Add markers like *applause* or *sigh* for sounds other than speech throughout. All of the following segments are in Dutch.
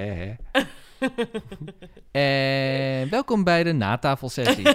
Hè, hè. *laughs* En welkom bij de natafelsessie.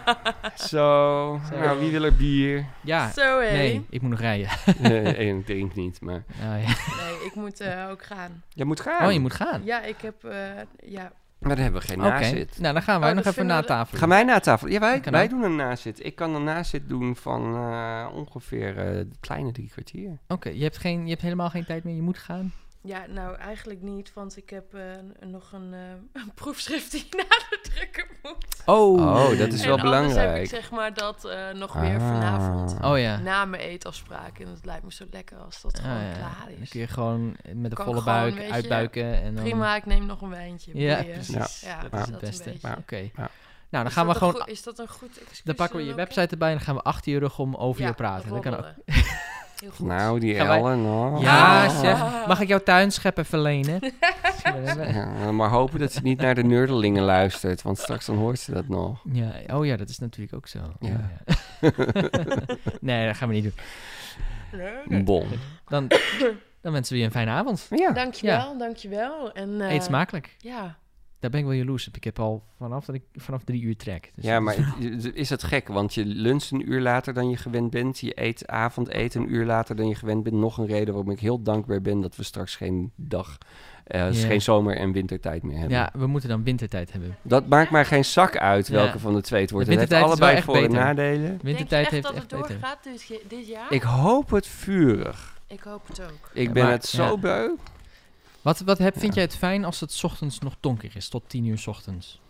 *laughs* Zo, nou, wie wil er bier? ja, Zo hé. nee, ik moet nog rijden. *laughs* nee, ik drink niet, maar... Oh, ja. Nee, ik moet eh, ook gaan. Jij moet gaan. oh, je moet gaan. Ja, ik heb... eh, ja. Maar dan hebben we geen Oké, nazit. nou dan gaan wij Oh, nog dat even vinden we- na tafel. Gaan wij na tafel? Ja, wij, Kan wij ook. doen een nazit. Ik kan een nazit doen van eh, ongeveer eh, een kleine drie kwartier. Oké, je, hebt geen- je hebt helemaal geen tijd meer, je moet gaan. Ja, nou eigenlijk niet, want ik heb eh, nog een, eh, *laughs* een proefschrift die *laughs* naar de drukker moet. Oh, Oh, dat is en wel anders heb belangrijk. ik zeg maar dat eh, nog weer Ah. vanavond. Oh ja. Na mijn eetafspraak. En het lijkt me zo lekker als dat Ah, gewoon ja. klaar Dan is. kun je gewoon met een Kan volle buik uitbuiken. En dan... Prima, ik neem nog een wijntje. Ja, precies. Ja, Dat dat is het dat beste. Oké. Ja. Nou, dan Is gaan we dat gewoon... is dat een goed excuus? Dan pakken we je dan website erbij en dan gaan we achter je rug om over Ja, je praten. Dat kan ook. *laughs* roddelen. Heel goed. Nou, die Gaan wij- Ellen, oh. Ja, Ah. zeg. Mag ik jouw tuinschep even lenen? *laughs* Ja, maar hopen dat ze niet naar de nerdelingen luistert, want straks dan hoort ze dat nog. Ja, oh ja, dat is natuurlijk ook zo. Ja. Ja. ja. *laughs* nee, dat gaan we niet doen. Nee. Bon. Dan, dan wensen we je een fijne avond. Ja. Dankjewel, dankjewel. En, eh, Eet smakelijk. Ja, Daar ben ik wel jaloers op. Ik heb al vanaf, dat ik, vanaf drie uur trek. Dus Ja, dat maar is- het- is het gek? Want je luncht een uur later dan je gewend bent. Je eet avondeten een uur later dan je gewend bent. Nog een reden waarom ik heel dankbaar ben dat we straks geen dag, eh, geen zomer- en wintertijd meer hebben. ja, we moeten dan wintertijd hebben. Dat maakt maar geen zak uit Ja. welke van de twee het wordt. Het heeft allebei voor- en nadelen. Wintertijd Denk heeft je echt dat echt het doorgaat dit, dit jaar? Ik hoop het vurig. Ik hoop het ook. Ik Ja, ben maar- het zo ja. beu. Wat, wat heb, vind Ja. jij het fijn als het 's ochtends nog donker is, tot tien uur 's ochtends?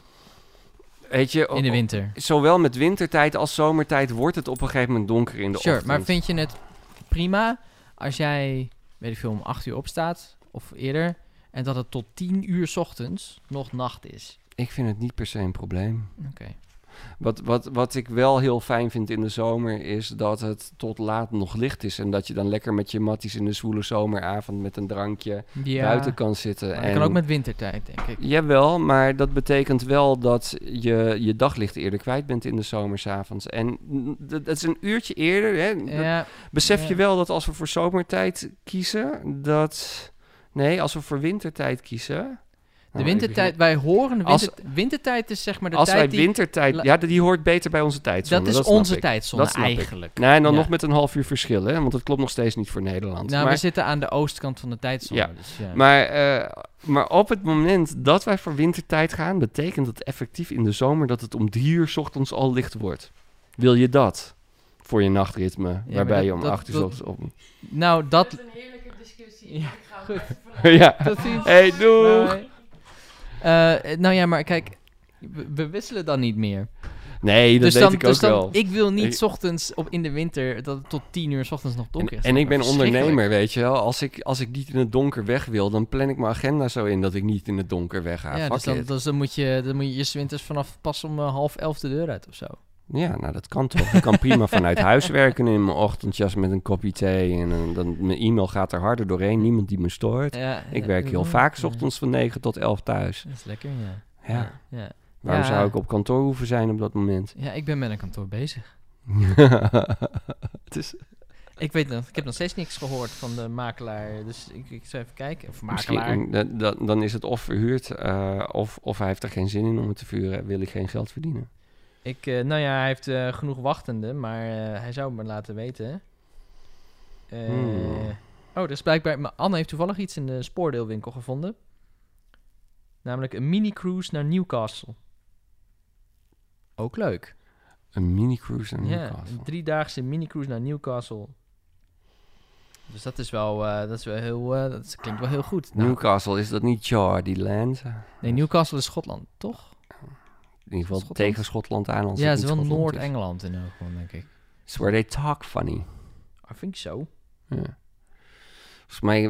Weet je, In de winter. zowel met wintertijd als zomertijd wordt het op een gegeven moment donker in de Sure, ochtend. maar vind je het prima als jij, weet ik veel, om acht uur opstaat of eerder... en dat het tot tien uur 's ochtends nog nacht is? Ik vind het niet per se een probleem. Oké. Wat, wat, wat ik wel heel fijn vind in de zomer is dat het tot laat nog licht is. En dat je dan lekker met je matties in de zwoele zomeravond met een drankje Ja, buiten kan zitten. maar en dat kan ook met wintertijd, denk ik. Jawel, maar dat betekent wel dat je je daglicht eerder kwijt bent in de zomersavonds. En dat dat is een uurtje eerder. Hè? Dat- Ja, besef ja. je wel dat als we voor zomertijd kiezen, dat... Nee, als we voor wintertijd kiezen... de Nou, wintertijd, wij horen Als- wintertijd is zeg maar de Als wij tijd die... wintertijd... Ja, die hoort beter bij onze tijdzone. Dat is onze ik. tijdzone Dat ik. eigenlijk. Nee, en dan Ja. nog met een half uur verschil, hè? Want dat klopt nog steeds niet voor Nederland. Nou, maar, we zitten aan de oostkant van de tijdzone. Ja, Dus, ja. maar, eh, maar op het moment dat wij voor wintertijd gaan, betekent dat effectief in de zomer dat het om drie uur 's ochtends al licht wordt. Wil je dat voor je nachtritme, waarbij dat- je om dat- acht uur 's dat- ochtends op... Nou, dat... een heerlijke discussie. Ja, Ik ga goed. even *laughs* ja, Tot ziens. hey, doeg! Eh, nou ja, maar kijk, we, we wisselen dan niet meer. Nee, dat dus weet dan, ik ook dus dan, wel. ik wil niet Ik- 's ochtends op, in de winter dat het tot 10 uur 's ochtends nog donker En, is. en ik ben ondernemer, weet je wel. Als ik, als ik niet in het donker weg wil, dan plan ik mijn agenda zo in dat ik niet in het donker wegga. Ja, Fuck dus dan, dus dan moet je, dan moet je je 's winters vanaf pas om eh, half elf de deur uit of zo. Ja, nou dat kan toch. Ik kan prima *laughs* vanuit huis werken in mijn ochtendjas met een kopje thee. En eh, dan, mijn e-mail gaat er harder doorheen. Niemand die me stoort. Ja, Ik werk heel vaak 's ochtends van 9 tot 11 thuis. Dat is lekker, ja. Ja. Ja, Waarom zou ik op kantoor hoeven zijn op dat moment? ja ik ben met een kantoor bezig. *laughs* het is Ik weet nog, ik heb nog steeds niks gehoord van de makelaar. Dus ik, ik zou even kijken. Of makelaar. misschien, dan is het of verhuurd eh, of, of hij heeft er geen zin in om het te vuren. Wil ik geen geld verdienen. Ik, eh, nou ja, hij heeft eh, genoeg wachtenden, maar eh, hij zou het me laten weten. Hmm. Oh, dus blijkbaar... Anne heeft toevallig iets in de spoordeelwinkel gevonden. Namelijk een mini-cruise naar Newcastle. Ook leuk. Een mini-cruise naar Ja, Newcastle. een driedaagse mini-cruise naar Newcastle. Dus dat is wel, dat is wel heel, dat klinkt wel heel goed. Nou, Newcastle, is dat niet Jardyland? nee, Newcastle is Schotland, toch? In ieder geval Schotland? tegen Schotland aan. Als ja, het is wel is. Noord-Engeland in elk geval, denk ik. It's where they talk funny. I think so. Ja. Volgens mij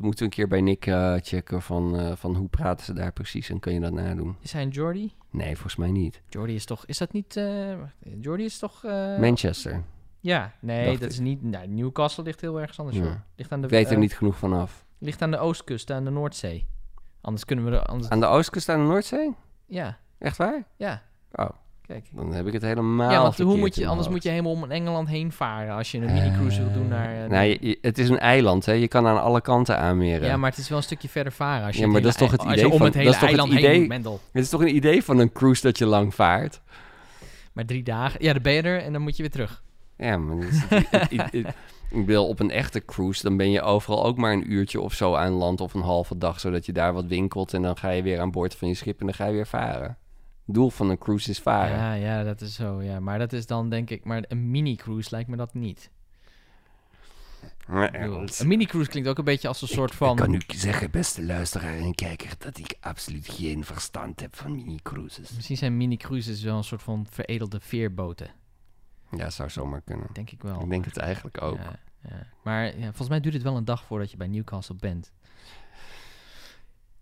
moeten we een keer bij Nick eh, checken van, eh, van hoe praten ze daar precies en kun je dat nadoen. Is hij een Geordie? Nee, volgens mij niet. Geordie is toch... Is dat niet... eh Geordie is toch... Manchester. Ja, nee, Dacht dat ik. is niet... Nou, Newcastle ligt heel ergens anders, Ja. Ligt aan de, Ik weet er niet genoeg van af. Ligt aan de oostkust, aan de Noordzee. Anders kunnen we... Er, anders, Aan de oostkust aan de Noordzee? Ja, Echt waar? ja. Oh. Kijk. Dan heb ik het helemaal Ja, want hoe moet je, anders moet je helemaal om Engeland heen varen als je een mini-cruise wil doen naar... eh, Nou, je- je- het is een eiland, hè. Je kan aan alle kanten aanmeren. Ja, maar het is wel een stukje verder varen. Als je Ja, het maar dat is toch het idee om van- het hele het eiland heen idee- moet, Mendel. Het is toch een idee van een cruise dat je lang vaart? Maar drie dagen, ja, dan ben je er en dan moet je weer terug. Ja, maar ik bedoel, op een echte cruise, dan ben je overal ook maar een uurtje of zo aan land of een halve dag, zodat je daar wat winkelt en dan ga je weer aan boord van je schip en dan ga je weer varen. Het doel van een cruise is varen. Ja, ja, dat is zo, ja. Maar dat is dan denk ik, maar een mini-cruise lijkt me dat niet. Bedoel, Een mini-cruise klinkt ook een beetje als een soort van... Ik kan u zeggen, beste luisteraar en kijker, dat ik absoluut geen verstand heb van mini-cruises. Misschien zijn mini-cruises wel een soort van veredelde veerboten. Ja, zou zomaar kunnen. Denk ik wel. Ik denk het eigenlijk ook. Ja, ja. Maar ja, volgens mij duurt het wel een dag voordat je bij Newcastle bent.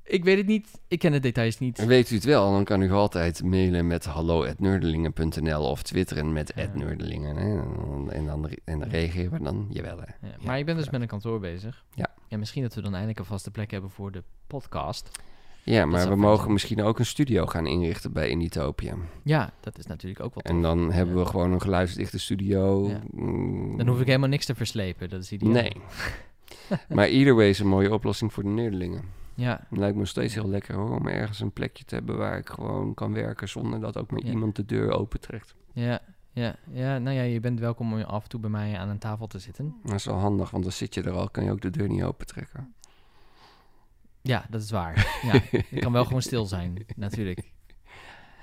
Ik weet het niet. Ik ken de details niet. En weet u het wel, dan kan u altijd mailen met hallo.nerdelingen.nl of twitteren met Ja. @nerdelingen. Hè? En dan- En dan, en reageren we dan, jawel hè. Ja, maar ik ben dus met een kantoor bezig. Ja. Ja, misschien dat we dan eindelijk een vaste plek hebben voor de podcast. Ja, maar we mogen zijn. misschien ook een studio gaan inrichten bij Inditopia. Ja, dat is natuurlijk ook wel. En dan hebben we gewoon een geluidsdichte studio. Ja. Mm, Dan hoef ik helemaal niks te verslepen. Dat is ideaal. Nee. *laughs* maar either way is een mooie oplossing voor de Nederlingen. Ja, Het lijkt me steeds heel lekker hoor, om ergens een plekje te hebben waar ik gewoon kan werken zonder dat ook maar Ja. iemand de deur opentrekt. ja, ja, ja. Nou ja, je bent welkom om af en toe bij mij aan een tafel te zitten. Dat is wel handig, want dan zit je er al, kan je ook de deur niet opentrekken. Ja, dat is waar. Ja, *laughs* ik kan wel gewoon stil zijn, natuurlijk.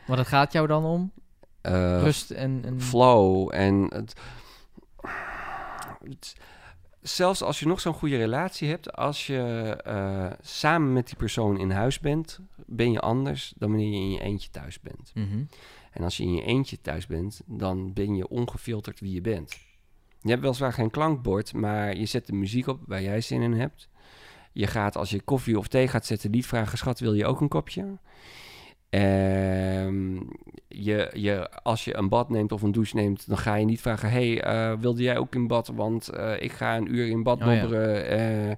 Maar het gaat jou dan om? Eh, Rust en... en... flow en het, het- zelfs als je nog zo'n goede relatie hebt, als je eh, samen met die persoon in huis bent, ben je anders dan wanneer je in je eentje thuis bent. Mhm. En als je in je eentje thuis bent, dan ben je ongefilterd wie je bent. Je hebt weliswaar geen klankbord, maar je zet de muziek op waar jij zin in hebt. Je gaat als je koffie of thee gaat zetten niet vragen, schat, wil je ook een kopje? Ehm, je, je, als je een bad neemt of een douche neemt, dan ga je niet vragen... hey, eh, wilde jij ook in bad? Want eh, ik ga een uur in bad Oh ja. Eh,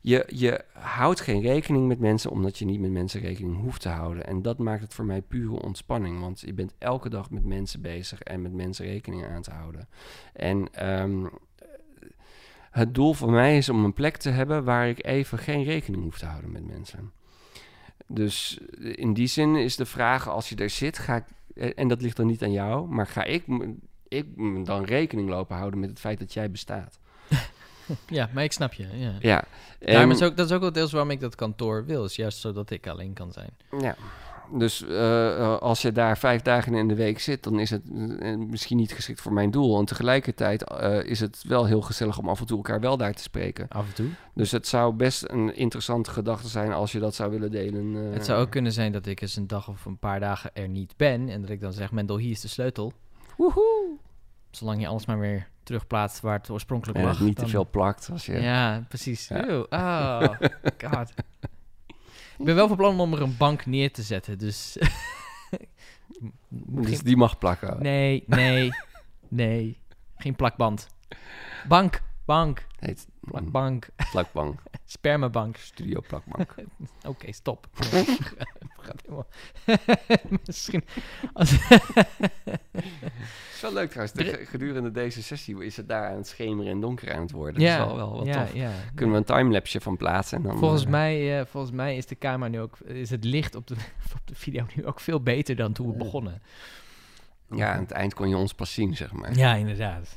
je, je houdt geen rekening met mensen... omdat je niet met mensen rekening hoeft te houden. En dat maakt het voor mij pure ontspanning. Want je bent elke dag met mensen bezig... en met mensen rekening aan te houden. En ehm, het doel van mij is om een plek te hebben... waar ik even geen rekening hoef te houden met mensen. Dus in die zin is de vraag, als je er zit, ga ik, eh, en dat ligt dan niet aan jou, maar ga ik, ik dan rekening lopen houden met het feit dat jij bestaat? *laughs* Ja, maar ik snap je. Ja. Ja, Daarom en- is ook, dat is ook wel deels waarom ik dat kantoor wil. Is juist zodat ik alleen kan zijn. ja. Dus eh, eh, als je daar vijf dagen in de week zit, dan is het eh, misschien niet geschikt voor mijn doel. En tegelijkertijd is het wel heel gezellig om af en toe elkaar wel daar te spreken. Af en toe. Dus het zou best een interessante gedachte zijn als je dat zou willen delen. Het zou ook kunnen zijn dat ik eens een dag of een paar dagen er niet ben. En dat ik dan zeg, Mendel, hier is de sleutel. Woehoe. Zolang je alles maar weer terugplaatst waar het oorspronkelijk En lag. niet te veel plakt. Als je, Ja, precies. Ja. Ah, *laughs* god. Ik ben wel van plan om er een bank neer te zetten, dus... *laughs* Dus die mag plakken. Nee, nee, *laughs* nee. Geen plakband. Bank, bank, Heet plakbank, plakbank. *laughs* spermabank. Studio plakbank. Oké, stop. Gaat helemaal- *laughs* Misschien... Als... Het is wel leuk trouwens. de- gedurende deze sessie is het daar aan het schemeren en donker aan het worden. Dat ja, is wel, wel wat ja, tof. ja. Kunnen we een timelapse van plaatsen? En dan, Volgens eh, mij, eh, volgens mij is de camera nu ook... Is het licht op de, *laughs* op de video nu ook veel beter dan toen we begonnen. Ja, aan het eind kon je ons pas zien, zeg maar. Ja, inderdaad.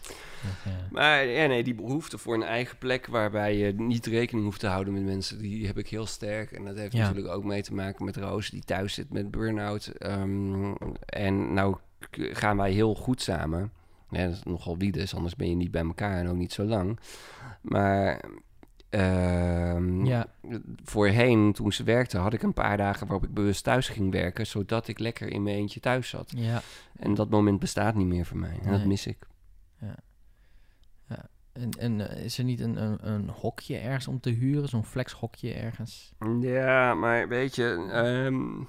Ja. Maar ja, nee, die behoefte voor een eigen plek waarbij je niet rekening hoeft te houden met mensen, die heb ik heel sterk. En dat heeft Ja. natuurlijk ook mee te maken met Roos, die thuis zit met burn-out. Ehm, en nou gaan wij heel goed samen. Ja, dat is nogal wie dus, anders ben je niet bij elkaar en ook niet zo lang. Maar ehm, Ja. voorheen, toen ze werkte, had ik een paar dagen waarop ik bewust thuis ging werken, zodat ik lekker in mijn eentje thuis zat. ja. En dat moment bestaat niet meer voor mij. En dat mis ik. En, en eh, is er niet een, een, een hokje ergens om te huren? Zo'n flexhokje ergens? Ja, maar weet je, ehm,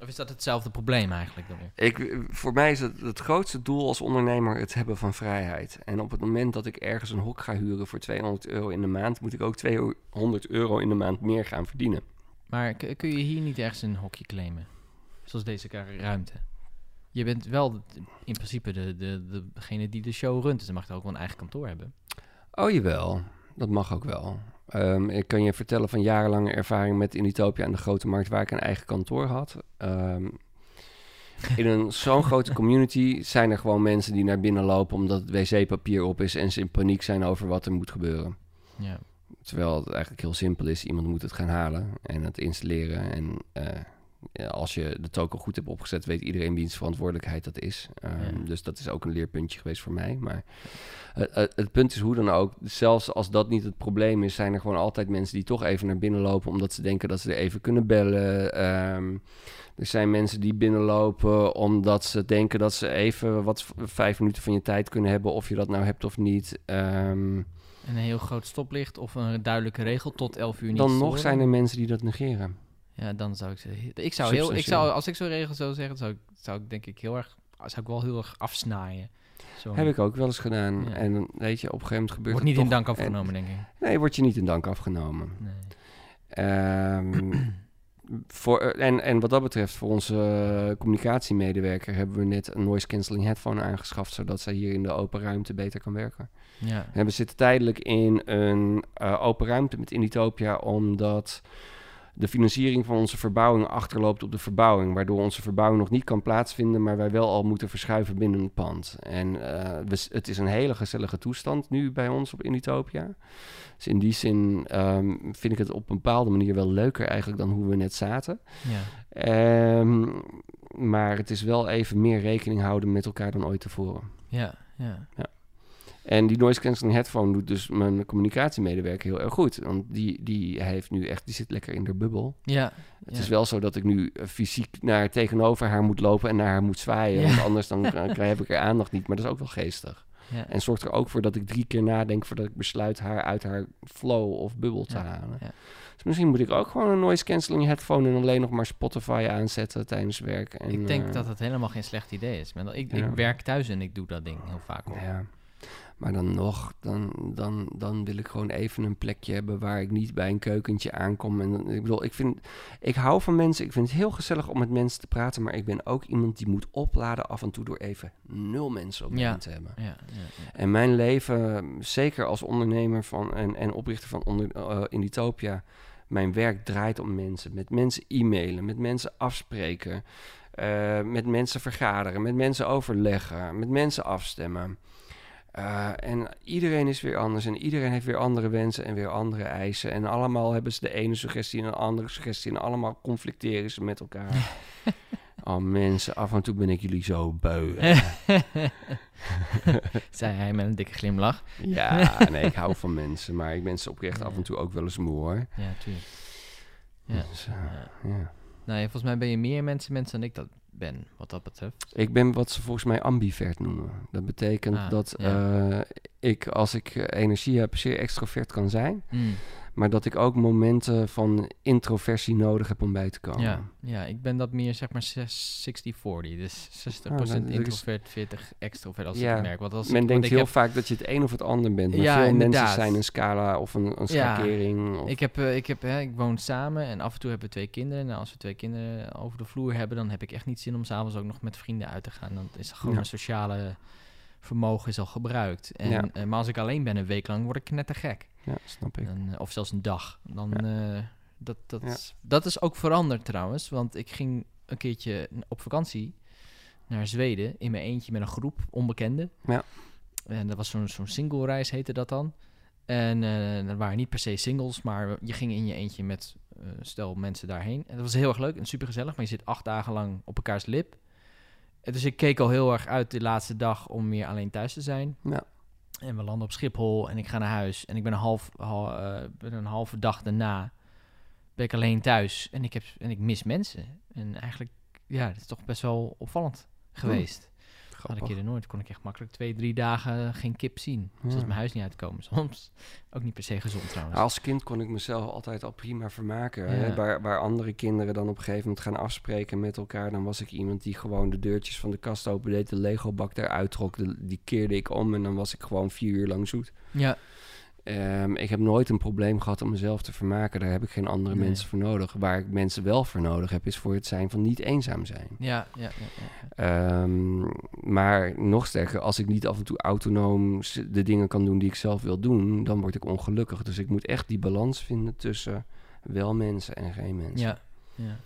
Of is dat hetzelfde probleem eigenlijk dan weer? ik, voor mij is het het grootste doel als ondernemer het hebben van vrijheid. En op het moment dat ik ergens een hok ga huren voor 200 euro in de maand, moet ik ook 200 euro in de maand meer gaan verdienen. Maar kun je hier niet ergens een hokje claimen? Zoals deze ruimte. je bent wel in principe de, de, de, degene die de show runt. Dus dan mag je ook wel een eigen kantoor hebben. Oh jawel, dat mag ook wel. Ehm, ik kan je vertellen van jarenlange ervaring met Initopia aan de Grote Markt... waar ik een eigen kantoor had. Ehm, in een *laughs* zo'n grote community zijn er gewoon mensen die naar binnen lopen... omdat het wc-papier op is en ze in paniek zijn over wat er moet gebeuren. Ja. Terwijl het eigenlijk heel simpel is. Iemand moet het gaan halen en het installeren. En eh, als je de token goed hebt opgezet, weet iedereen wiens verantwoordelijkheid dat is. Ehm, Ja. Dus dat is ook een leerpuntje geweest voor mij. Maar het, het, het punt is hoe dan ook, zelfs als dat niet het probleem is, zijn er gewoon altijd mensen die toch even naar binnen lopen, omdat ze denken dat ze er even kunnen bellen. Ehm, er zijn mensen die binnenlopen omdat ze denken dat ze even wat vijf minuten van je tijd kunnen hebben, of je dat nou hebt of niet. Ehm, En een heel groot stoplicht of een duidelijke regel tot 11 uur niet dan nog zijn er mensen die dat negeren. Ja, dan zou ik zeggen... Ik zou heel... Ik zou, als ik zo'n regel zou zeggen, zou ik, zou ik denk ik heel erg... Zou ik wel heel erg afsnaaien. Zo. Heb ik ook wel eens gedaan. Ja. En weet je, op een gegeven moment gebeurt Wordt niet in dank afgenomen, denk ik. Nee, wordt je niet in dank afgenomen. Nee. Ehm, *clears throat* voor, eh, en, en wat dat betreft, voor onze eh, communicatiemedewerker hebben we net een noise cancelling headphone aangeschaft, zodat zij hier in de open ruimte beter kan werken. Ja. En we zitten tijdelijk in een eh, open ruimte met Initopia, omdat de financiering van onze verbouwing achterloopt op de verbouwing, waardoor onze verbouwing nog niet kan plaatsvinden, maar wij wel al moeten verschuiven binnen het pand. En eh, we, het is een hele gezellige toestand nu bij ons op Initopia. Dus in die zin ehm, vind ik het op een bepaalde manier wel leuker eigenlijk dan hoe we net zaten. Ja. Ehm, maar het is wel even meer rekening houden met elkaar dan ooit tevoren. Ja. Ja. En die noise cancelling headphone doet dus mijn communicatiemedewerker heel erg goed. Want die, die heeft nu echt, die zit lekker in de bubbel. Ja. Het Ja. is wel zo dat ik nu eh, fysiek naar tegenover haar moet lopen en naar haar moet zwaaien. Ja. Want anders dan *laughs* eh, krijg- heb ik haar aandacht niet. Maar dat is ook wel geestig. Ja. En zorgt er ook voor dat ik drie keer nadenk voordat ik besluit haar uit haar flow of bubbel te halen. ja. Dus misschien moet ik ook gewoon een noise cancelling headphone en alleen nog maar Spotify aanzetten tijdens werk. En, ik denk eh, dat het helemaal geen slecht idee is. Ik, ik werk thuis en ik doe dat ding heel vaak. Ja. Maar dan nog, dan, dan, dan wil ik gewoon even een plekje hebben waar ik niet bij een keukentje aankom. En ik bedoel, ik vind, ik hou van mensen. Ik vind het heel gezellig om met mensen te praten. Maar ik ben ook iemand die moet opladen af en toe door even nul mensen me Ja. te hebben. Ja, ja, ja. En mijn leven, zeker als ondernemer van, en, en oprichter van onder, eh, Inditopia, mijn werk draait om mensen. Met mensen e-mailen, met mensen afspreken, eh, met mensen vergaderen, met mensen overleggen, met mensen afstemmen. Eh, en iedereen is weer anders en iedereen heeft weer andere wensen en weer andere eisen. En allemaal hebben ze de ene suggestie en een andere suggestie en allemaal conflicteren ze met elkaar. *laughs* oh mensen, af en toe ben ik jullie zo beu. *laughs* Zei hij met een dikke glimlach. Ja, *laughs* nee, ik hou van mensen, maar ik ben ze oprecht af en toe ook wel eens moe hoor. Ja, tuurlijk. Ja. Dus, eh, ja. ja. Nou ja, volgens mij ben je meer mensen, mensen dan ik dat ben, wat dat betreft. Ik ben wat ze volgens mij ambivert noemen. Dat betekent Ah, dat ja. eh, ik, als ik eh, energie heb, zeer extrovert kan zijn. Mm. Maar dat ik ook momenten van introversie nodig heb om bij te komen. Ja, ja, ik ben dat meer zeg maar 6 60-40. Dus 60% Ah, dat is- introvert, 40 extrovert als Ja, ik merk. Want als Men ik, denkt heel heb, vaak dat je het een of het ander bent. Maar Ja, veel mensen zijn een scala of een, een Ja, schakering. of- Ik, heb, eh, ik, heb, hè, ik woon samen en af en toe hebben we twee kinderen. Nou, als we twee kinderen over de vloer hebben, dan heb ik echt niet zin om s'avonds ook nog met vrienden uit te gaan. Dan is gewoon Ja. een sociale vermogen is al gebruikt. En, Ja. eh, maar als ik alleen ben een week lang, word ik knettergek. Ja, snap ik. Eh, of zelfs een dag. Dan, Ja. eh, dat, dat, Ja. dat is ook veranderd trouwens. Want ik ging een keertje op vakantie naar Zweden in mijn eentje met een groep onbekenden. Ja. En dat was zo'n zo'n single reis heette dat dan. En eh dat waren niet per se singles, maar je ging in je eentje met stel mensen daarheen. En dat was heel erg leuk en super gezellig, maar je zit acht dagen lang op elkaars lip. En dus ik keek al heel erg uit de laatste dag om weer alleen thuis te zijn. Ja. En we landen op Schiphol en ik ga naar huis. En ik ben een, half, hal- eh, ben een halve dag daarna ben ik alleen thuis. En ik, heb, en ik mis mensen. En eigenlijk, ja, dat is toch best wel opvallend geweest. Had ik eerder nooit. Kon ik echt makkelijk twee, drie dagen geen kip zien. Zoals Ja. mijn huis niet uitkomen. *laughs* Soms ook niet per se gezond trouwens. Als kind kon ik mezelf altijd al prima vermaken. Ja. Hè? Waar, waar andere kinderen dan op een gegeven moment gaan afspreken met elkaar, dan was ik iemand die gewoon de deurtjes van de kast opendeed, de Lego-bak eruit trok, de- die keerde ik om en dan was ik gewoon vier uur lang zoet. Ja, Ehm, ik heb nooit een probleem gehad om mezelf te vermaken. Daar heb ik geen andere Nee. mensen voor nodig. Waar ik mensen wel voor nodig heb, is voor het zijn van niet eenzaam zijn. Ja, ja, ja. Ehm, maar nog sterker, als ik niet af en toe autonoom de dingen kan doen die ik zelf wil doen, dan word ik ongelukkig. Dus ik moet echt die balans vinden tussen wel mensen en geen mensen. Ja, ja.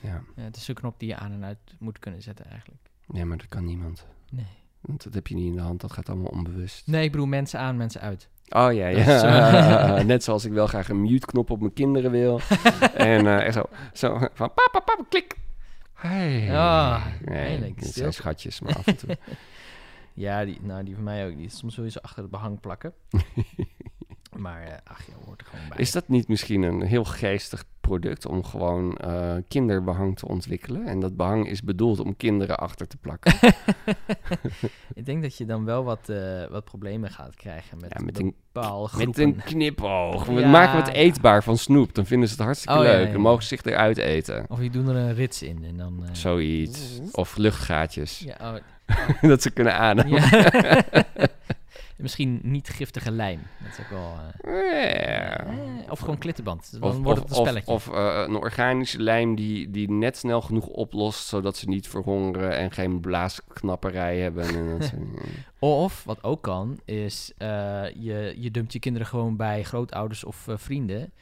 Ja. ja, het is een knop die je aan en uit moet kunnen zetten eigenlijk. Nee, maar dat kan niemand. Nee. Want dat heb je niet in de hand, dat gaat allemaal onbewust. Nee, ik bedoel mensen aan, mensen uit. Oh ja, ja. *laughs* eh, *laughs* Net zoals ik wel graag een mute-knop op mijn kinderen wil. *laughs* en echt zo, zo van papa, papa, klik. Hey. Ah, nee, stil. zijn schatjes, maar af en toe. Ja, die, nou, die van mij ook. Die is soms sowieso achter het behang plakken. maar eh, ach, je hoort er gewoon bij. Is dat niet misschien een heel geestig product om gewoon eh, kinderbehang te ontwikkelen? En dat behang is bedoeld om kinderen achter te plakken. *laughs* *laughs* ik denk dat je dan wel wat, eh, wat problemen gaat krijgen met, Ja, met een- bepaalde Met groepen. een knipoog. We Ja. maken het eetbaar van snoep. Dan vinden ze het hartstikke Oh, leuk. Dan mogen ze zich eruit eten. Of je doet er een rits in en dan... eh, Zoiets. Of luchtgaatjes. Ja, oh, *laughs* dat ze kunnen ademen. Misschien niet giftige lijm. Dat is ook wel... eh, eh, of gewoon klittenband. Dan Of, wordt het een spelletje. of, of, eh, een organische lijm die, die net snel genoeg oplost... zodat ze niet verhongeren en geen blaasknapperij hebben. En dat. *laughs* *laughs* Of, wat ook kan, is eh, je, je dumpt je kinderen gewoon bij grootouders of eh, vrienden.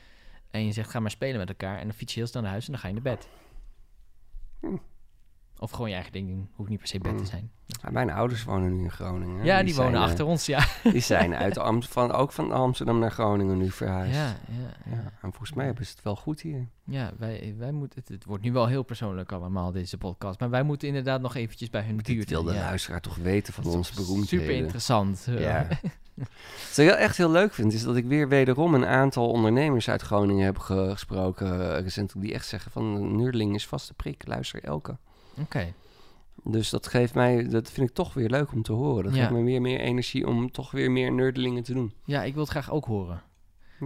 En je zegt, ga maar spelen met elkaar. En dan fiets je heel snel naar huis en dan ga je naar bed. Hm. Of gewoon je eigen ding doen. Hoeft niet per se bed te zijn. Ja, mijn ouders wonen nu in Groningen. Ja, die, wonen zijn, eh, achter ons, ja. Die zijn *laughs* uit Am van, ook van Amsterdam naar Groningen nu verhuisd. Ja, ja, Ja, en volgens mij hebben ze het wel goed hier. ja wij, wij moeten, het, het wordt nu wel heel persoonlijk allemaal, deze podcast. Maar wij moeten inderdaad nog eventjes bij hun buurt. wil de luisteraar toch weten van onze beroemdheden. Super interessant. Ja. *laughs* Wat ik echt heel leuk vind, is dat ik weer wederom een aantal ondernemers uit Groningen heb ge- gesproken eh, recentelijk. Die echt zeggen van, Nurdeling is vaste prik, luister elke. Oké. Dus dat geeft mij, dat vind ik toch weer leuk om te horen. Dat Ja. geeft me weer meer energie om toch weer meer nerdelingen te doen. Ja, ik wil het graag ook horen.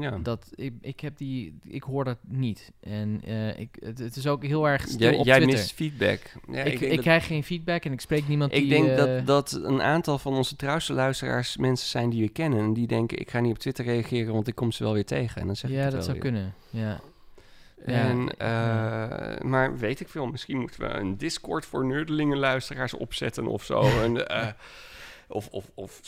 Ja. Dat, ik, ik, heb die, ik hoor dat niet. En eh, ik, het, het is ook heel erg stil Jij, op jij Twitter. mist feedback. Ja, ik ik, dat- krijg geen feedback en ik spreek niemand Ik die... denk eh, dat, dat een aantal van onze trouwste luisteraars mensen zijn die we kennen. En die denken, ik ga niet op Twitter reageren, want ik kom ze wel weer tegen. En dan zeg ik Ja, dat zou weer. kunnen. Ja. En, eh, Maar weet ik veel, misschien moeten we een Discord voor nerdelingen luisteraars opzetten of zo. *laughs* en, eh, of, of, of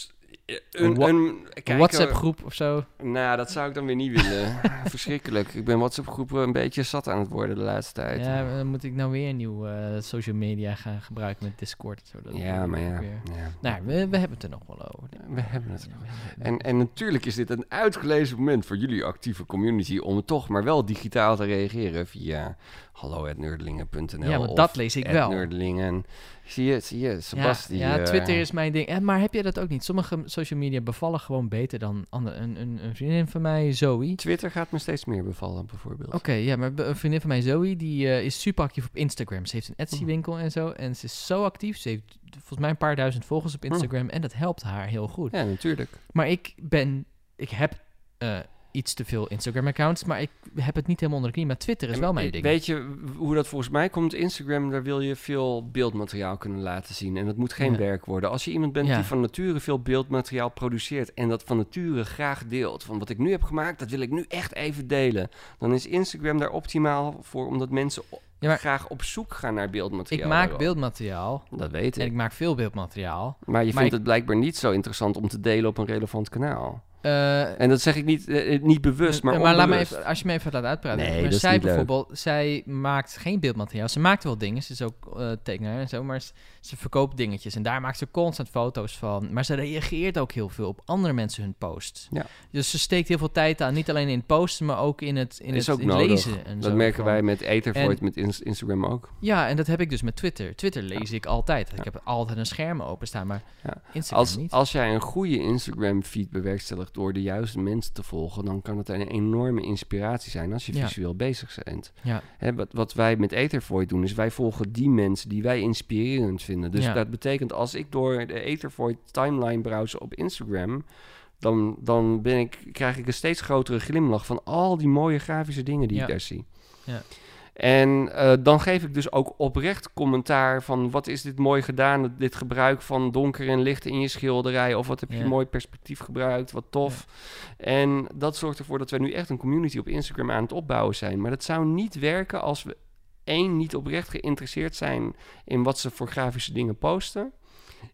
Een een, wa- een, Een kijken- WhatsApp groep of zo. Nou, dat zou ik dan weer niet willen. *laughs* Verschrikkelijk. Ik ben WhatsApp groepen een beetje zat aan het worden de laatste tijd. Ja, maar dan moet ik nou weer een nieuw eh, social media gaan gebruiken met Discord. en Zo. Dat Ja, maar ja. weer- ja. Nou, we, we hebben het er nog wel over. We hebben het. Ja, En, en natuurlijk is dit een uitgelezen moment voor jullie actieve community om toch maar wel digitaal te reageren via hallo.nerdlingen.nl Ja, maar of dat lees ik wel. @nerdlingen. Zie je, zie je, Sebasti. ja, ja, eh, Twitter is mijn ding. En, maar heb je dat ook niet? Sommige social media bevallen gewoon beter dan andere. Een, een, een vriendin van mij, Zoe. Twitter gaat me steeds meer bevallen, bijvoorbeeld. Oké, ja, maar een vriendin van mij, Zoe, die eh, is super actief op Instagram. Ze heeft een Etsy-winkel en zo. En ze is zo actief. Ze heeft volgens mij een paar duizend volgers op Instagram. En dat helpt haar heel goed. Ja, natuurlijk. Maar ik ben... Ik heb eh, iets te veel Instagram-accounts, maar ik heb het niet helemaal onder de knie. Maar Twitter is En wel mijn ik- ding. Weet je hoe dat volgens mij komt? Instagram, daar wil je veel beeldmateriaal kunnen laten zien. En dat moet geen Ja. werk worden. Als je iemand bent Ja. die van nature veel beeldmateriaal produceert... en dat van nature graag deelt... van wat ik nu heb gemaakt, dat wil ik nu echt even delen... dan is Instagram daar optimaal voor... omdat mensen o- Ja, maar- graag op zoek gaan naar beeldmateriaal. ik maak beeldmateriaal. Dat weet En ik. ik maak veel beeldmateriaal. Maar je maar vindt ik- het blijkbaar niet zo interessant om te delen op een relevant kanaal. Eh, En dat zeg ik niet, eh, niet bewust, maar maar laat me even, als je me even laat uitpraten. Nee, maar dat is zij leuk. bijvoorbeeld, zij maakt geen beeldmateriaal. Ze maakt wel dingen. Ze is ook eh tekenaar en zo, maar ze, ze verkoopt dingetjes. En daar maakt ze constant foto's van. Maar ze reageert ook heel veel op andere mensen hun posts. Ja. Dus ze steekt heel veel tijd aan. Niet alleen in het posten, maar ook in het, in Is het, ook in het nodig. lezen. En Dat zo merken van- wij met Ethervoid, met Ins- Instagram ook. Ja, en dat heb ik dus met Twitter. Twitter lees ik altijd. Ik heb altijd een scherm openstaan, maar. Instagram Als, niet. als jij een goede Instagram-feed bewerkstelligt door de juiste mensen te volgen, dan kan het een enorme inspiratie zijn als je Ja. visueel bezig bent. Ja. Hè, wat, wat wij met Ethervoid doen, is wij volgen die mensen die wij inspirerend vinden. Dus Ja. dat betekent als ik door de Ethervoid timeline browse op Instagram, dan, dan ben ik, krijg ik een steeds grotere glimlach van al die mooie grafische dingen die ik daar zie. Ja. En eh, dan geef ik dus ook oprecht commentaar van wat is dit mooi gedaan, dit gebruik van donker en licht in je schilderij, of wat heb je Ja. mooi perspectief gebruikt, wat tof. En dat zorgt ervoor dat we nu echt een community op Instagram aan het opbouwen zijn. Maar dat zou niet werken als we één niet oprecht geïnteresseerd zijn in wat ze voor grafische dingen posten.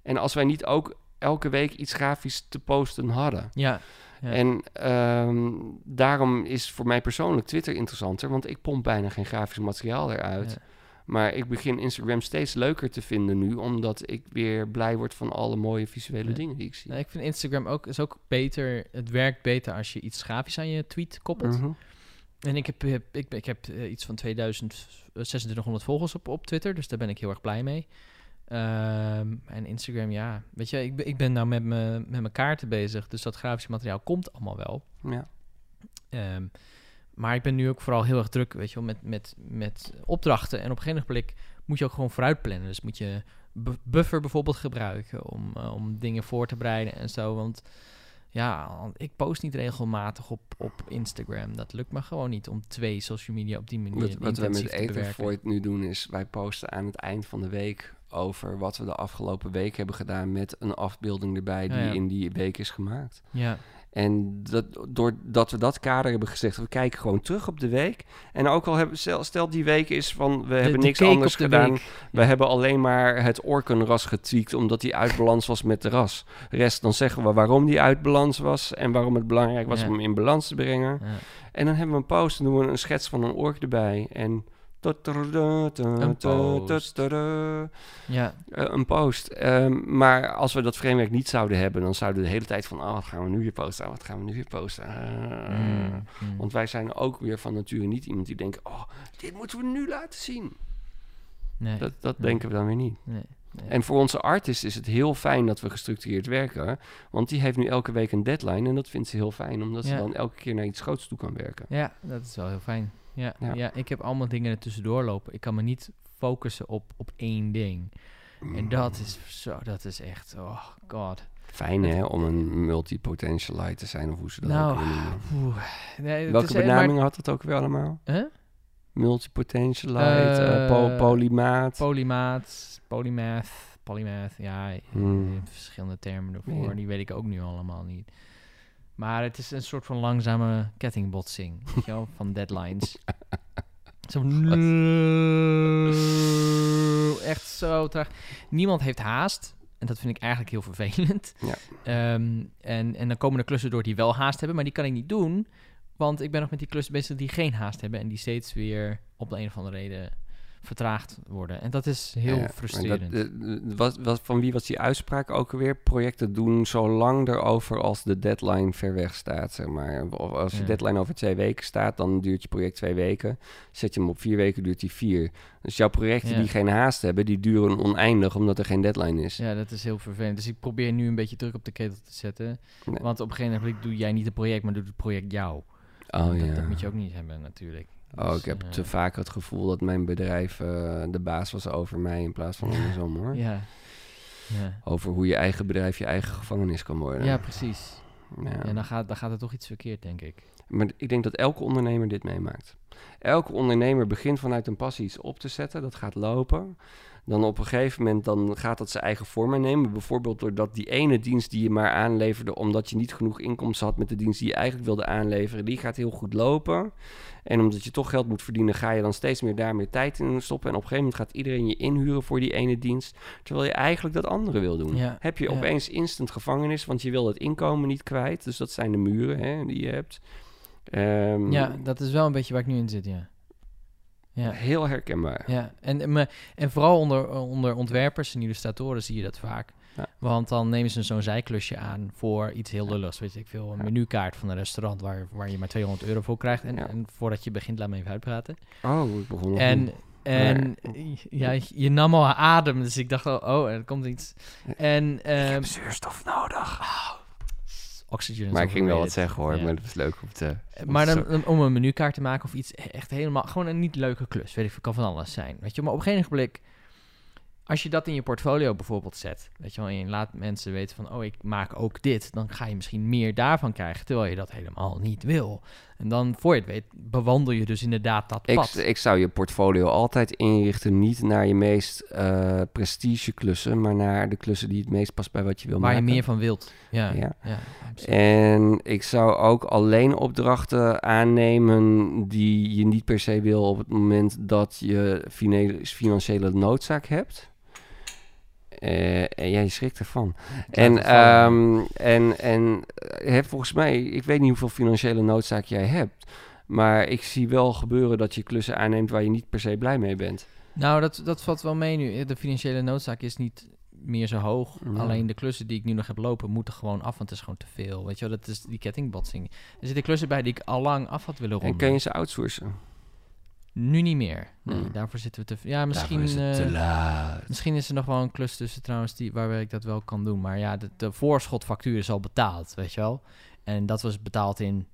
En als wij niet ook elke week iets grafisch te posten hadden. Ja. Ja. En ehm, daarom is voor mij persoonlijk Twitter interessanter, want ik pomp bijna geen grafisch materiaal eruit. Ja. Maar ik begin Instagram steeds leuker te vinden nu, omdat ik weer blij word van alle mooie visuele Ja. dingen die ik zie. Nee, ik vind Instagram ook, is ook beter. Het werkt beter als je iets grafisch aan je tweet koppelt. Mhm. En ik heb, ik, ik heb eh, iets van 2000, eh, 2600 volgers op, op Twitter, dus daar ben ik heel erg blij mee. Ehm, en Instagram, ja. Weet je, ik, ben- ik ben nou met mijn met mijn kaarten bezig, dus dat grafische materiaal komt allemaal wel. Ja. Ehm, maar ik ben nu ook vooral heel erg druk, weet je wel, met, met, met opdrachten. En op een gegeven moment moet je ook gewoon vooruit plannen. Dus moet je bu- buffer bijvoorbeeld gebruiken om, eh, om dingen voor te bereiden en zo. Want ja, ik post niet regelmatig op, op Instagram. Dat lukt me gewoon niet om twee social media op die manier Wat, wat we met te. Ethervoort nu doen is, wij posten aan het eind van de week over wat we de afgelopen week hebben gedaan met een afbeelding erbij die Ja, ja. in die week is gemaakt. Ja, En dat, doordat we dat kader hebben gezegd, we kijken gewoon terug op de week. En ook al hebben, stel, stel die week is van, we hebben niks anders gedaan. week. We hebben alleen maar het orkenras getweakt, omdat die uit balans was met de ras. Rest, dan zeggen we waarom die uit balans was en waarom het belangrijk was Ja. om hem in balans te brengen. Ja. En dan hebben we een post en doen we een schets van een ork erbij. En... Een post. Ja, een post. Maar als we dat framework niet zouden hebben, dan zouden we de hele tijd van, oh, wat gaan we nu weer posten? Oh, wat gaan we nu weer posten? Ah. Mm, mm. Want wij zijn ook weer van nature niet iemand die denkt, oh, dit moeten we nu laten zien. nee, Dat, dat Nee. denken we dan weer niet. nee. En voor onze artist is het heel fijn dat we gestructureerd werken. Want die heeft nu elke week een deadline. En dat vindt ze heel fijn, omdat ze dan elke keer naar iets groots toe kan werken. Ja, dat is wel heel fijn. Ja, ja. Ja. ik heb allemaal dingen er tussendoor lopen. Ik kan me niet focussen op, op één ding. En dat is zo, dat is echt, oh god. Fijn hè, om een multipotentialite te zijn, of hoe ze dat Nou, ook noemen. Nee, Welke eh, benaming had het ook weer allemaal? Huh? Multipotentialite, eh, po- Eh, polymaat. Polymaat, polymath, polymath, ja, Hmm. verschillende termen ervoor. Die weet ik ook nu allemaal niet. Maar het is een soort van langzame kettingbotsing, weet je wel, van deadlines. *laughs* Zo *laughs* echt zo traag. Niemand heeft haast. En dat vind ik eigenlijk heel vervelend. Ja. Ehm, en, en dan komen er klussen door die wel haast hebben, maar die kan ik niet doen. Want ik ben nog met die klussen bezig die geen haast hebben en die steeds weer op de een of andere reden vertraagd worden. En dat is heel Ja, frustrerend. Dat, eh, wat, van wie was die uitspraak ook alweer? Projecten doen zo lang erover als de deadline ver weg staat, zeg maar. Of als je Ja. deadline over twee weken staat, dan duurt je project twee weken. Zet je hem op vier weken, duurt die vier. Dus jouw projecten Ja. die geen haast hebben, die duren oneindig, omdat er geen deadline is. ja, dat is heel vervelend. Dus ik probeer nu een beetje druk op de ketel te zetten. Nee. Want op een gegeven moment doe jij niet het project, maar doet het project jou. Oh dat, ja. dat moet je ook niet hebben natuurlijk. Oh, Dus, ik heb eh, te vaak het gevoel dat mijn bedrijf eh, de baas was over mij in plaats van andersom hoor. Ja. Ja. Over hoe je eigen bedrijf je eigen gevangenis kan worden. ja, precies. Ja. En dan gaat, dan gaat er toch iets verkeerd, denk ik. Maar ik denk dat elke ondernemer dit meemaakt. Elke ondernemer begint vanuit een passie iets op te zetten. Dat gaat lopen. Dan op een gegeven moment dan gaat dat zijn eigen vorm aannemen. Bijvoorbeeld doordat die ene dienst die je maar aanleverde... omdat je niet genoeg inkomsten had met de dienst die je eigenlijk wilde aanleveren... die gaat heel goed lopen. En omdat je toch geld moet verdienen... ga je dan steeds meer daar meer tijd in stoppen. En op een gegeven moment gaat iedereen je inhuren voor die ene dienst... terwijl je eigenlijk dat andere wil doen. Ja, Heb je ja. opeens instant gevangenis... want je wil het inkomen niet kwijt. Dus dat zijn de muren hè, die je hebt... Ehm, Ja, dat is wel een beetje waar ik nu in zit, ja. Ja, Heel herkenbaar. ja. En, en, me- en vooral onder, onder ontwerpers en illustratoren zie je dat vaak. Ja. Want dan nemen ze zo'n zijklusje aan voor iets heel lulligs. Weet je, ik veel, een menukaart van een restaurant waar, waar je maar 200 euro voor krijgt. En, Ja. en voordat je begint, laat me even uitpraten. Oh, ik begon En, en ja, je nam al adem, dus ik dacht al, oh, er komt iets. En ehm zuurstof nodig. Oxygen Maar ik ging wel wat zeggen hoor, Ja. maar dat is leuk om te... Maar dan om een menukaart te maken of iets echt helemaal... Gewoon een niet leuke klus. Weet ik veel, kan van alles zijn. Weet je, maar op een gegeven moment... als je dat in je portfolio bijvoorbeeld zet, weet je wel, en je laat mensen weten van, oh, ik maak ook dit, dan ga je misschien meer daarvan krijgen, terwijl je dat helemaal niet wil. En dan, voor je het weet, bewandel je dus inderdaad dat Ik, pad. ik zou je portfolio altijd inrichten, niet naar je meest eh prestige klussen, maar naar de klussen die het meest past bij wat je wil waar je maken. meer van wilt. Ja, Ja. ja. En ik zou ook alleen opdrachten aannemen die je niet per se wil op het moment dat je financiële noodzaak hebt. Eh, en jij schrikt ervan. En, ehm, en, en eh, heb volgens mij, ik weet niet hoeveel financiële noodzaak jij hebt. Maar ik zie wel gebeuren dat je klussen aanneemt waar je niet per se blij mee bent. Nou, dat, dat valt wel mee nu. De financiële noodzaak is niet meer zo hoog. Alleen de klussen die ik nu nog heb lopen, moeten gewoon af, want het is gewoon te veel. Weet je wel, dat is die kettingbotsing. Er zitten klussen bij die ik al lang af had willen ronden. En kun je ze outsourcen? Nu niet meer. Nee, Hmm. daarvoor zitten we te... Ja, misschien... Is het te eh, laat. Misschien is er nog wel een klus tussen trouwens die, waarbij ik dat wel kan doen. Maar ja, de, de voorschotfactuur is al betaald, weet je wel. En dat was betaald in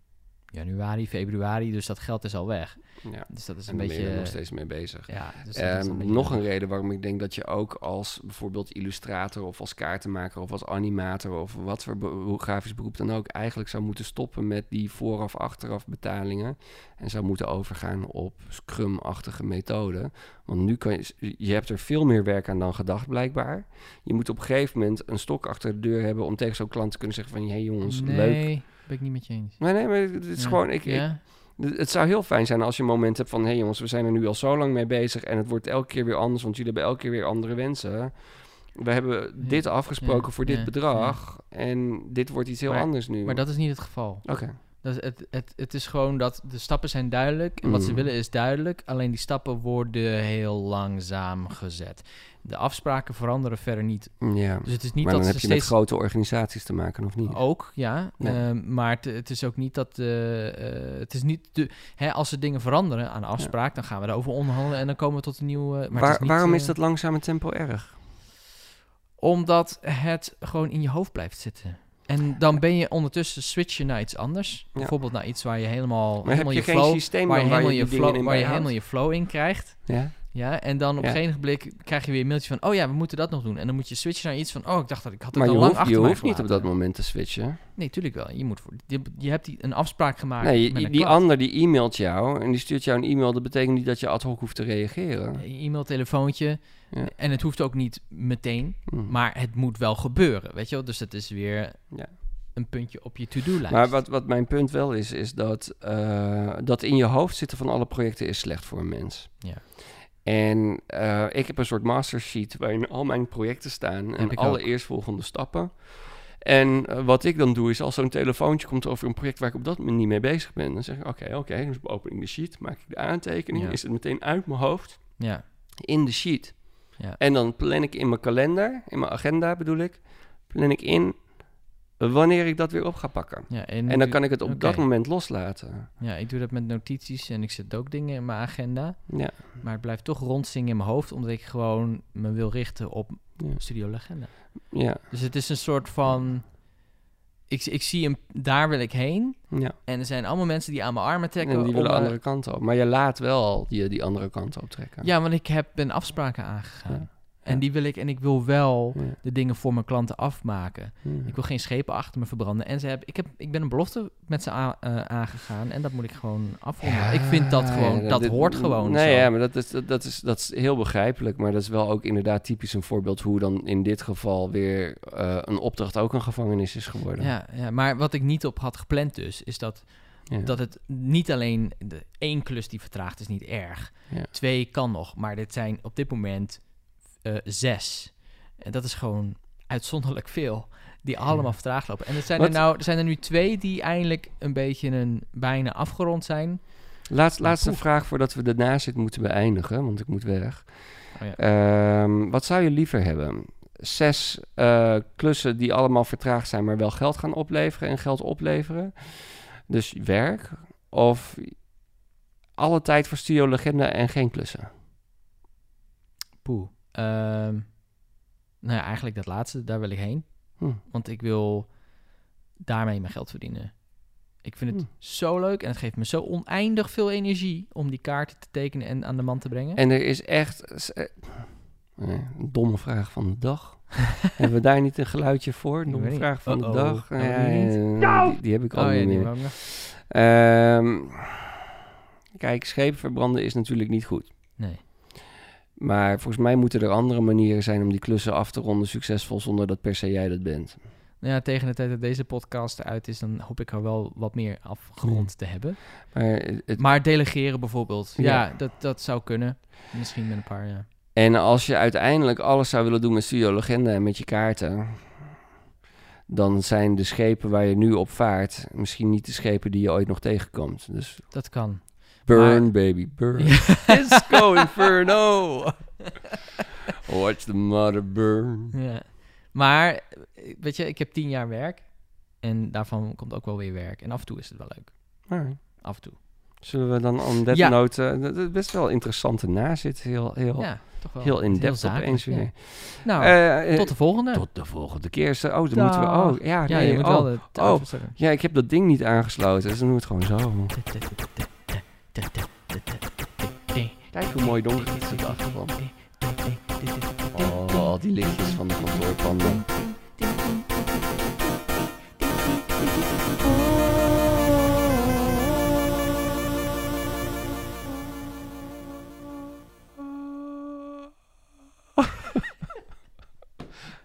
januari, februari, dus dat geld is al weg. Ja. Dus dat is En een daar ben je er beetje... nog steeds mee bezig. Ja, dus Ehm, een beetje- nog een reden waarom ik denk dat je ook als bijvoorbeeld illustrator of als kaartenmaker of als animator of wat voor be- grafisch beroep dan ook eigenlijk zou moeten stoppen met die vooraf-achteraf betalingen en zou moeten overgaan op Scrum-achtige methoden. Want nu kan je, je hebt er veel meer werk aan dan gedacht blijkbaar. Je moet op een gegeven moment een stok achter de deur hebben om tegen zo'n klant te kunnen zeggen van, hé hey jongens, nee, leuk. Ben ik niet met je eens. Nee, nee, maar het is Ja. gewoon, ik, het zou heel fijn zijn als je een moment hebt van... hé hey jongens, we zijn er nu al zo lang mee bezig... en het wordt elke keer weer anders... want jullie hebben elke keer weer andere wensen. We hebben dit afgesproken voor dit bedrag... en dit wordt iets heel Maar- anders nu. Maar dat is niet het geval. Oké, Dat is het, het, het is gewoon dat de stappen zijn duidelijk. En wat ze Mm. willen is duidelijk. Alleen die stappen worden heel langzaam gezet. De afspraken veranderen verder niet. ja. Dus het is niet maar dat dan ze heb je steeds... met grote organisaties te maken, of niet? Ook, ja. Ja. Ehm, maar het, het is ook niet dat... eh, eh, het is niet de, hè, als er dingen veranderen aan de afspraak... dan gaan we daarover onderhandelen en dan komen we tot een nieuw... eh, maar Waar- is niet, waarom eh, is dat langzame tempo erg? Omdat het gewoon in je hoofd blijft zitten. En dan ben je ondertussen switchen naar iets anders. Ja. Bijvoorbeeld naar iets waar je helemaal, Maar je je flow... waar je je helemaal je flow, waar je helemaal je flow in krijgt. Ja? Ja, en dan op Ja. een gegeven blik krijg je weer een mailtje van... oh ja, we moeten dat nog doen. En dan moet je switchen naar iets van... oh, ik dacht dat ik had het Maar al lang hoeft, achter je mij hoeft niet op dat moment te switchen. Nee, tuurlijk wel. Je, moet voor, je, je hebt die, een afspraak gemaakt Nee, met die, klant. ander die e-mailt jou... en die stuurt jou een e-mail... dat betekent niet dat je ad hoc hoeft te reageren. Een E-mail, telefoontje. Ja. En het hoeft ook niet meteen. Hm. Maar het moet wel gebeuren, weet je wel? Dus dat is weer Ja. een puntje op je to-do-lijst. Maar wat, wat mijn punt wel is, is dat, eh, dat in je hoofd zitten van alle projecten is slecht voor een mens. Ja. En eh, ik heb een soort mastersheet waarin al mijn projecten staan en alle ook. eerstvolgende stappen. En eh, wat ik dan doe is als zo'n telefoontje komt over een project waar ik op dat moment niet mee bezig ben, dan zeg ik oké, oké, dus open ik de sheet, maak ik de aantekening, Ja. is het meteen uit mijn hoofd Ja, in de sheet. Ja. En dan plan ik in mijn kalender, in mijn agenda bedoel ik, plan ik in wanneer ik dat weer op ga pakken. ja, En dan kan ik het op dat moment loslaten. Ja, ik doe dat met notities en ik zet ook dingen in mijn agenda. Ja. Maar het blijft toch rondzingen in mijn hoofd, omdat ik gewoon me wil richten op Ja. Studio Legenda. Ja, Dus het is een soort van... Ik, ik zie hem, daar wil ik heen. ja. En er zijn allemaal mensen die aan mijn armen trekken. En die willen de andere kant op. Maar je laat wel die, die andere kant op trekken. Ja, want ik heb, ben afspraken aangegaan. Ja. En die wil ik, en ik wil wel de dingen voor mijn klanten afmaken. Ik wil geen schepen achter me verbranden. En ze hebben, ik, heb, ik ben een belofte met ze a- eh, aangegaan. En dat moet ik gewoon afronden. Ik vind dat gewoon, dat dit- hoort gewoon Nee, zo. ja, maar dat is, dat, dat is, dat is heel begrijpelijk. Maar dat is wel ook inderdaad typisch een voorbeeld... hoe dan in dit geval weer eh, een opdracht ook een gevangenis is geworden. Ja, ja, maar wat ik niet op had gepland dus, is dat, Ja. dat het niet alleen de één klus die vertraagt is niet erg. Ja. Twee kan nog, maar dit zijn op dit moment eh, zes. En dat is gewoon uitzonderlijk veel. Die allemaal vertraagd lopen. En er zijn er, nou, er zijn er nu twee die eindelijk een beetje een, bijna afgerond zijn. Laatst, laatste poef. vraag voordat we de nazit moeten beëindigen, want ik moet weg. Oh ja. Ehm, wat zou je liever hebben? Zes eh, klussen die allemaal vertraagd zijn, maar wel geld gaan opleveren en geld opleveren. Dus werk. Of alle tijd voor Studio Legenda en geen klussen. Poeh. Ehm, nou ja, eigenlijk dat laatste, daar wil ik heen. Hm. Want ik wil daarmee mijn geld verdienen. Ik vind het Hm. zo leuk en het geeft me zo oneindig veel energie om die kaarten te tekenen en aan de man te brengen. En er is echt. eh, Nee, een domme vraag van de dag. *laughs* Hebben we daar niet een geluidje voor? Een domme vraag van de dag. Ja, die niet? ja, die, die heb ik al Oh ja, niet meer. Ehm, kijk, schepen verbranden is natuurlijk niet goed. Nee. Maar volgens mij moeten er andere manieren zijn om die klussen af te ronden succesvol zonder dat per se jij dat bent. Nou ja, tegen de tijd dat deze podcast eruit is, dan hoop ik er wel wat meer afgerond te hebben. Maar het, Maar delegeren bijvoorbeeld, ja, Ja. dat, dat zou kunnen. Misschien met een paar, ja. En als je uiteindelijk alles zou willen doen met Studio Legenda en met je kaarten, dan zijn de schepen waar je nu op vaart misschien niet de schepen die je ooit nog tegenkomt. Dus Dat kan. Burn, Maar- baby, burn. Ja. Disco Inferno! Watch the mother burn. Ja. Maar, weet je, ik heb tien jaar werk. En daarvan komt ook wel weer werk. En af en toe is het wel leuk. Alright. Af en toe. Zullen we dan on that Ja. note... eh, dat is best wel interessante nazit. Heel, heel, Ja, toch wel. heel in-depth opeens ja. weer. Nou, Eh, eh, tot de volgende. tot de volgende keer. Zo- Oh, dan moeten we... Oh, ja, ja, nee, je moet oh, wel de oh. Ja, ik heb dat ding niet aangesloten, dus dan doen we het gewoon zo. Kijk hoe mooi donker het is op de achtergrond. Oh, al die lichtjes van de kantoorpanden.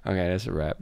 Oké, dat is een wrap.